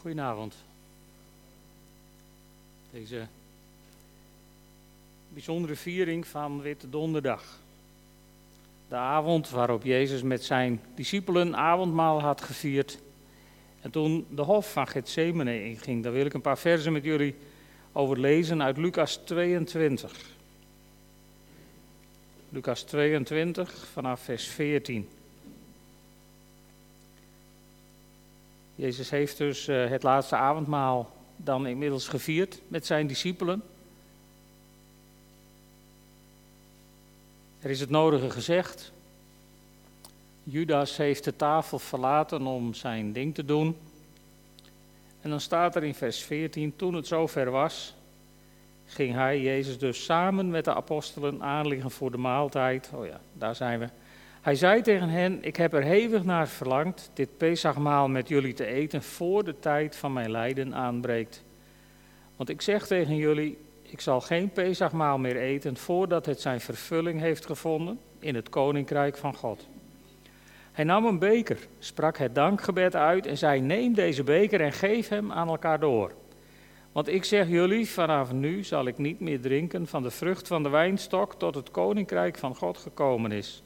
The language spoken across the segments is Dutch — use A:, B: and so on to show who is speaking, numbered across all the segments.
A: Goedenavond. Deze bijzondere viering van Witte Donderdag. De avond waarop Jezus met zijn discipelen avondmaal had gevierd. En toen de hof van Gethsemane inging, daar wil ik een paar versen met jullie over lezen uit Lucas 22. Lucas 22 vanaf vers 14. Jezus heeft dus uh, het laatste avondmaal dan inmiddels gevierd met zijn discipelen. Er is het nodige gezegd. Judas heeft de tafel verlaten om zijn ding te doen. En dan staat er in vers 14, toen het zover was, ging hij, Jezus dus samen met de apostelen aanliggen voor de maaltijd. Oh ja, daar zijn we. Hij zei tegen hen: Ik heb er hevig naar verlangd dit Pesachmaal met jullie te eten voor de tijd van mijn lijden aanbreekt. Want ik zeg tegen jullie: Ik zal geen Pesachmaal meer eten voordat het zijn vervulling heeft gevonden in het koninkrijk van God. Hij nam een beker, sprak het dankgebed uit en zei: Neem deze beker en geef hem aan elkaar door. Want ik zeg jullie: vanaf nu zal ik niet meer drinken van de vrucht van de wijnstok tot het koninkrijk van God gekomen is.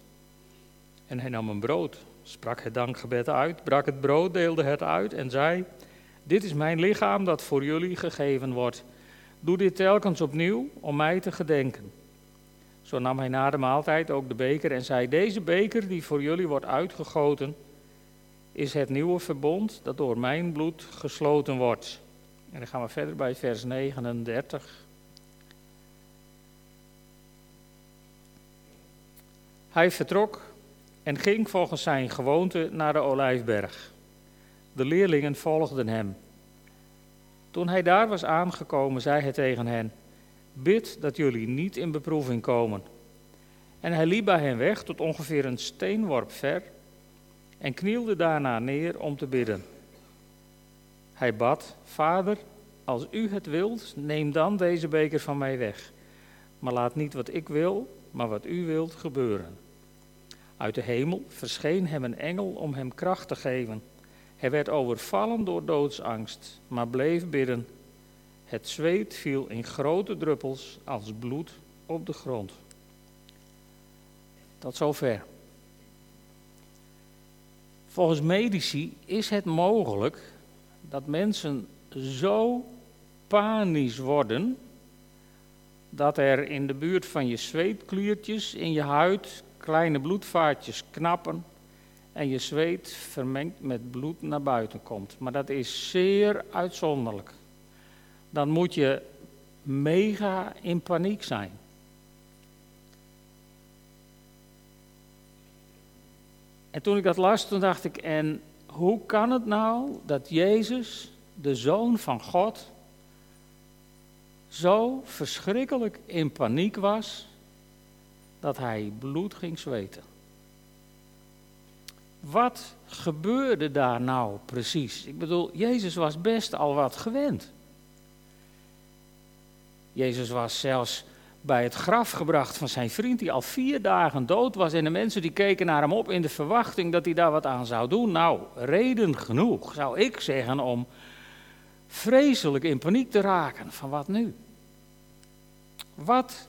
A: En hij nam een brood, sprak het dankgebed uit, brak het brood, deelde het uit en zei: Dit is mijn lichaam dat voor jullie gegeven wordt. Doe dit telkens opnieuw om mij te gedenken. Zo nam hij na de maaltijd ook de beker en zei: Deze beker die voor jullie wordt uitgegoten, is het nieuwe verbond dat door mijn bloed gesloten wordt. En dan gaan we verder bij vers 39. Hij vertrok en ging volgens zijn gewoonte naar de olijfberg. De leerlingen volgden hem. Toen hij daar was aangekomen, zei hij tegen hen: Bid dat jullie niet in beproeving komen. En hij liep bij hen weg tot ongeveer een steenworp ver en knielde daarna neer om te bidden. Hij bad: Vader, als u het wilt, neem dan deze beker van mij weg. Maar laat niet wat ik wil, maar wat u wilt gebeuren. Uit de hemel verscheen hem een engel om hem kracht te geven. Hij werd overvallen door doodsangst, maar bleef bidden. Het zweet viel in grote druppels als bloed op de grond. Tot zover. Volgens medici is het mogelijk dat mensen zo panisch worden dat er in de buurt van je zweetkliertjes in je huid kleine bloedvaatjes knappen en je zweet vermengd met bloed naar buiten komt. Maar dat is zeer uitzonderlijk. Dan moet je mega in paniek zijn. En toen ik dat las, toen dacht ik, en hoe kan het nou dat Jezus, de Zoon van God, zo verschrikkelijk in paniek was dat hij bloed ging zweten. Wat gebeurde daar nou precies? Ik bedoel, Jezus was best al wat gewend. Jezus was zelfs bij het graf gebracht van zijn vriend die al vier dagen dood was. En de mensen die keken naar hem op in de verwachting dat hij daar wat aan zou doen. Nou, reden genoeg, zou ik zeggen, om vreselijk in paniek te raken. Van wat nu? Wat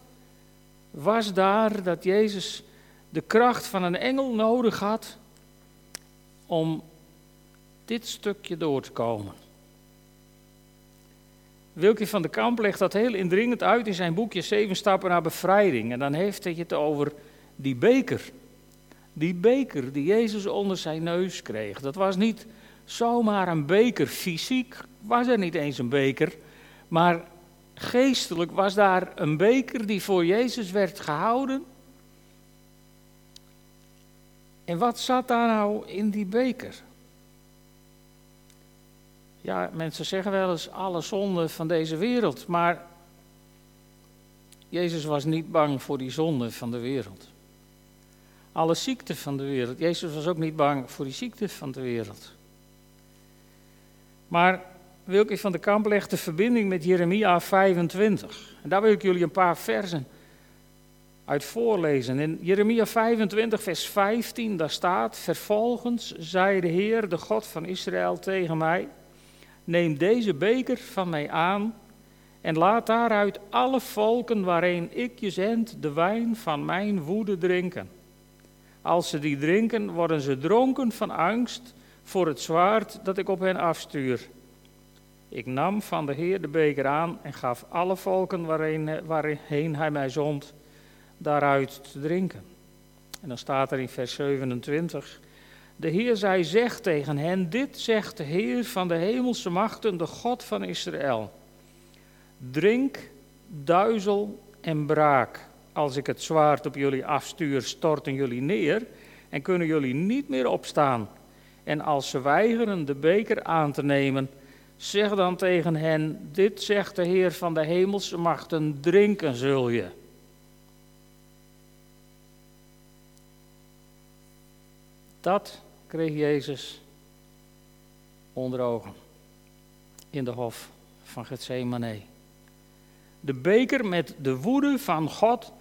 A: was daar dat Jezus de kracht van een engel nodig had om dit stukje door te komen. Wilkie van de Kamp legt dat heel indringend uit in zijn boekje Zeven Stappen naar Bevrijding. En dan heeft hij het over die beker. Die beker die Jezus onder zijn neus kreeg. Dat was niet zomaar een beker. Fysiek was er niet eens een beker. Maar geestelijk was daar een beker die voor Jezus werd gehouden. En wat zat daar nou in die beker? Ja, mensen zeggen wel eens alle zonden van deze wereld, maar Jezus was niet bang voor die zonde van de wereld. Alle ziekte van de wereld. Jezus was ook niet bang voor die ziekte van de wereld. Maar Wilke van de Kamp legt de verbinding met Jeremia 25. En daar wil ik jullie een paar versen uit voorlezen. In Jeremia 25, vers 15, daar staat: Vervolgens zei de Heer, de God van Israël, tegen mij: neem deze beker van mij aan en laat daaruit alle volken waarin ik je zend de wijn van mijn woede drinken. Als ze die drinken, worden ze dronken van angst voor het zwaard dat ik op hen afstuur. Ik nam van de Heer de beker aan en gaf alle volken waarin, waarheen hij mij zond, daaruit te drinken. En dan staat er in vers 27, de Heer zei, zegt tegen hen, dit zegt de Heer van de hemelse machten, de God van Israël. Drink, duizel en braak. Als ik het zwaard op jullie afstuur, storten jullie neer en kunnen jullie niet meer opstaan. En als ze weigeren de beker aan te nemen, zeg dan tegen hen: Dit zegt de Heer van de hemelse machten: drinken zul je. Dat kreeg Jezus onder ogen in de hof van Gethsemane. De beker met de woede van God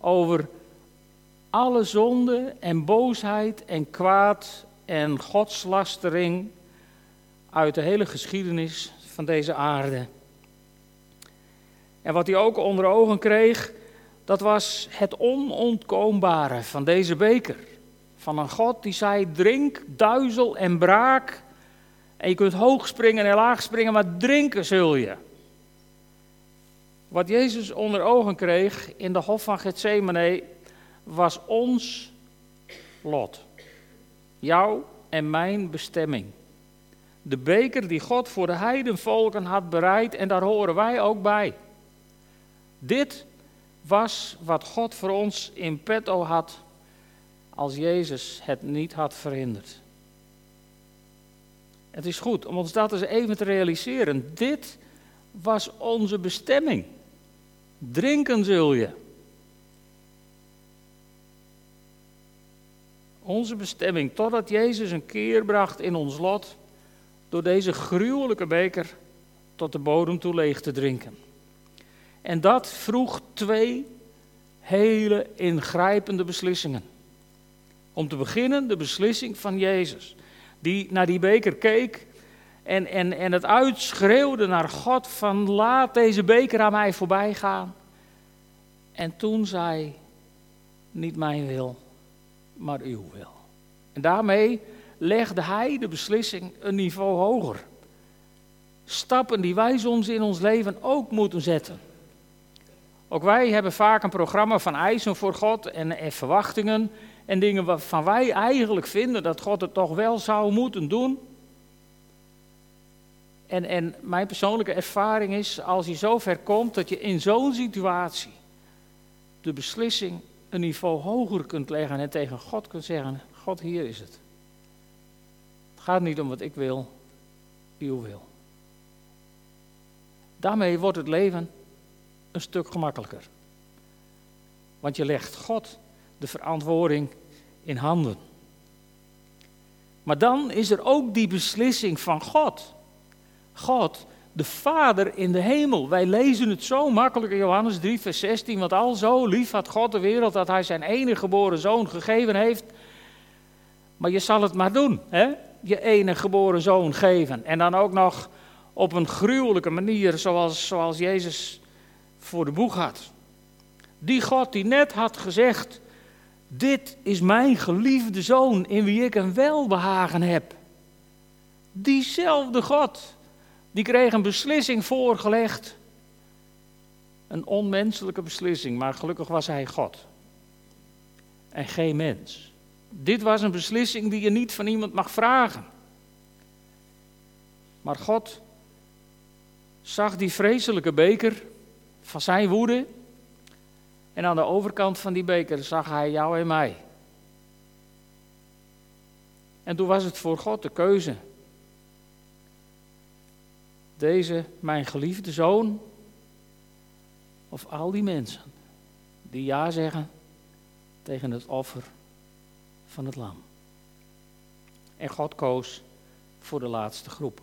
A: over alle zonde en boosheid en kwaad en godslastering uit de hele geschiedenis van deze aarde. En wat hij ook onder ogen kreeg, dat was het onontkoombare van deze beker. Van een God die zei: drink, duizel en braak. En je kunt hoog springen en laag springen, maar drinken zul je. Wat Jezus onder ogen kreeg in de hof van Gethsemane was ons lot. Jouw en mijn bestemming. De beker die God voor de heidenvolken had bereid en daar horen wij ook bij. Dit was wat God voor ons in petto had als Jezus het niet had verhinderd. Het is goed om ons dat eens even te realiseren. Dit was onze bestemming. Drinken zul je. Onze bestemming, totdat Jezus een keer bracht in ons lot, door deze gruwelijke beker tot de bodem toe leeg te drinken. En dat vroeg twee hele ingrijpende beslissingen. Om te beginnen de beslissing van Jezus, die naar die beker keek en, en, en het uitschreeuwde naar God van laat deze beker aan mij voorbij gaan. En toen zei, niet mijn wil, maar uw wil. En daarmee legde hij de beslissing een niveau hoger. Stappen die wij soms in ons leven ook moeten zetten. Ook wij hebben vaak een programma van eisen voor God en, en verwachtingen en dingen waarvan wij eigenlijk vinden dat God het toch wel zou moeten doen. En, en mijn persoonlijke ervaring is, als je zover komt dat je in zo'n situatie de beslissing een niveau hoger kunt leggen en tegen God kunt zeggen, God hier is het. Gaat niet om wat ik wil, uw wil. Daarmee wordt het leven een stuk gemakkelijker. Want je legt God de verantwoording in handen. Maar dan is er ook die beslissing van God. God, de Vader in de hemel. Wij lezen het zo makkelijk in Johannes 3, vers 16. Want al zo lief had God de wereld dat hij zijn enige geboren zoon gegeven heeft. Maar je zal het maar doen, hè? Je enige geboren zoon geven. En dan ook nog op een gruwelijke manier, zoals, zoals Jezus voor de boeg had. Die God die net had gezegd: Dit is mijn geliefde zoon in wie ik een welbehagen heb. Diezelfde God, die kreeg een beslissing voorgelegd. Een onmenselijke beslissing, maar gelukkig was hij God. En geen mens. Dit was een beslissing die je niet van iemand mag vragen. Maar God zag die vreselijke beker van zijn woede. En aan de overkant van die beker zag hij jou en mij. En toen was het voor God de keuze. Deze, mijn geliefde zoon, of al die mensen die ja zeggen tegen het offer van het lam. En God koos voor de laatste groep,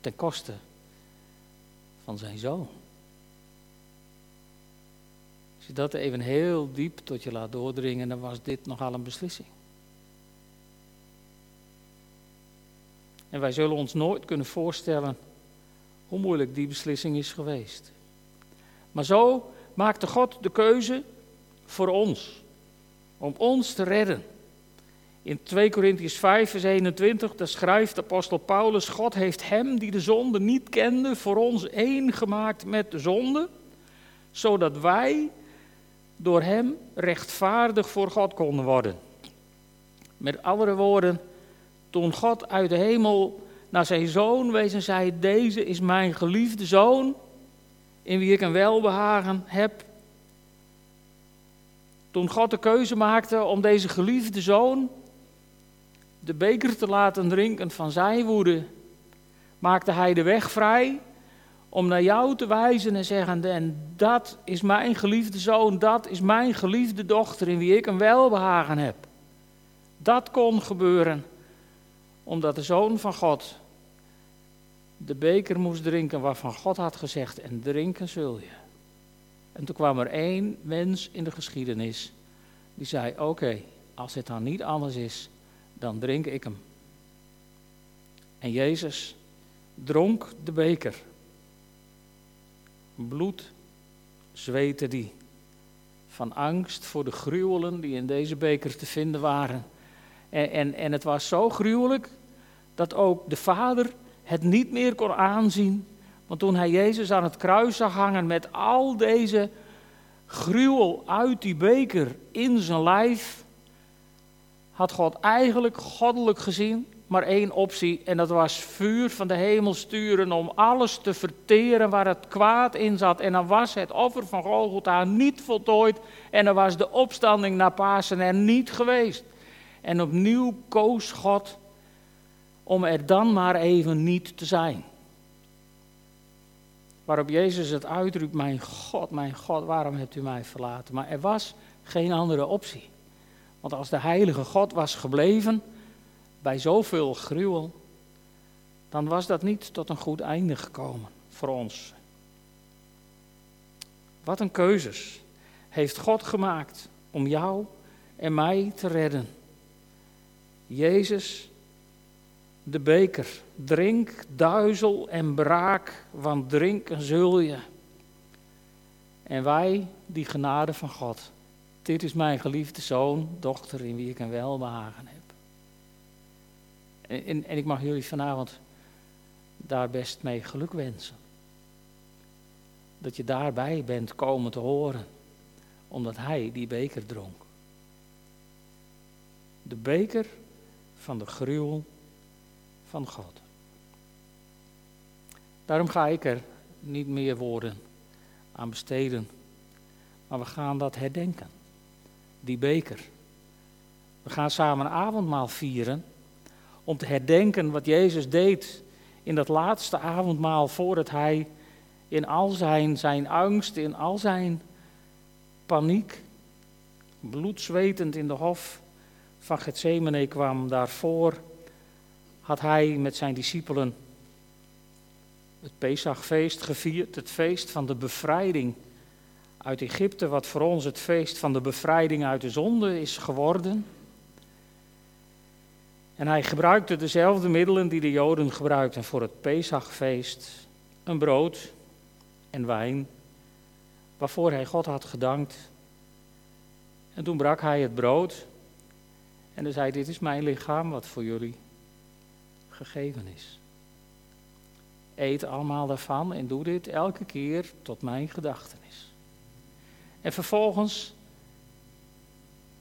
A: ten koste van zijn zoon. Als je dat even heel diep tot je laat doordringen, dan was dit nogal een beslissing. En wij zullen ons nooit kunnen voorstellen hoe moeilijk die beslissing is geweest. Maar zo maakte God de keuze voor ons, om ons te redden. In 2 Korintiërs 5, vers 21, daar schrijft apostel Paulus: God heeft hem die de zonde niet kende, voor ons één gemaakt met de zonde, zodat wij door hem rechtvaardig voor God konden worden. Met andere woorden, toen God uit de hemel naar zijn zoon wees en zei: Deze is mijn geliefde zoon, in wie ik een welbehagen heb. Toen God de keuze maakte om deze geliefde zoon de beker te laten drinken van zijn woede, maakte hij de weg vrij om naar jou te wijzen en zeggen: En dat is mijn geliefde zoon, dat is mijn geliefde dochter in wie ik een welbehagen heb. Dat kon gebeuren omdat de zoon van God de beker moest drinken waarvan God had gezegd: En drinken zul je. En toen kwam er één mens in de geschiedenis die zei: Oké, als het dan niet anders is, dan drink ik hem. En Jezus dronk de beker. Bloed zweette die. Van angst voor de gruwelen die in deze beker te vinden waren. En, en, en het was zo gruwelijk dat ook de vader het niet meer kon aanzien. Want toen hij Jezus aan het kruis zag hangen met al deze gruwel uit die beker in zijn lijf, had God eigenlijk goddelijk gezien maar één optie en dat was vuur van de hemel sturen om alles te verteren waar het kwaad in zat. En dan was het offer van Golgotha niet voltooid en dan was de opstanding naar Pasen er niet geweest. En opnieuw koos God om er dan maar even niet te zijn. Waarop Jezus het uitroept, mijn God, mijn God, waarom hebt u mij verlaten? Maar er was geen andere optie. Want als de heilige God was gebleven bij zoveel gruwel, dan was dat niet tot een goed einde gekomen voor ons. Wat een keuzes heeft God gemaakt om jou en mij te redden. Jezus, de beker, drink, duizel en braak, want drinken zul je. En wij, die genade van God. Dit is mijn geliefde zoon, dochter, in wie ik een welbehagen heb. En, en, ik mag jullie vanavond daar best mee geluk wensen. Dat je daarbij bent komen te horen, omdat hij die beker dronk. De beker van de gruwel van God. Daarom ga ik er niet meer woorden aan besteden, maar we gaan dat herdenken die beker. We gaan samen avondmaal vieren om te herdenken wat Jezus deed in dat laatste avondmaal voordat hij in al zijn, zijn angst, in al zijn paniek, bloedzwetend in de hof van Gethsemane kwam. Daarvoor had hij met zijn discipelen het Pesachfeest gevierd, het feest van de bevrijding uit Egypte, wat voor ons het feest van de bevrijding uit de zonde is geworden. En hij gebruikte dezelfde middelen die de Joden gebruikten voor het Pesachfeest: een brood en wijn, waarvoor hij God had gedankt. En toen brak hij het brood en hij zei: Dit is mijn lichaam, wat voor jullie gegeven is. Eet allemaal daarvan en doe dit elke keer tot mijn gedachtenis. En vervolgens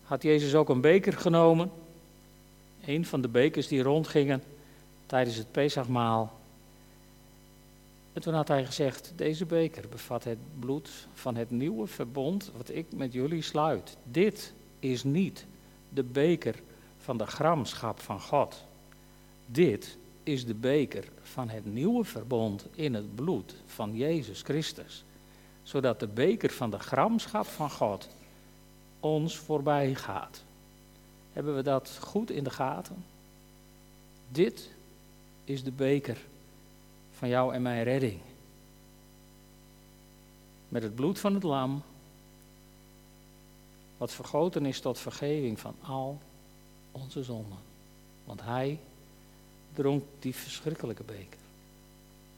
A: had Jezus ook een beker genomen. Een van de bekers die rondgingen tijdens het Pesachmaal. En toen had hij gezegd: Deze beker bevat het bloed van het nieuwe verbond wat ik met jullie sluit. Dit is niet de beker van de gramschap van God. Dit is de beker van het nieuwe verbond in het bloed van Jezus Christus zodat de beker van de gramschap van God ons voorbij gaat. Hebben we dat goed in de gaten? Dit is de beker van jou en mijn redding. Met het bloed van het lam, wat vergoten is tot vergeving van al onze zonden. Want hij dronk die verschrikkelijke beker.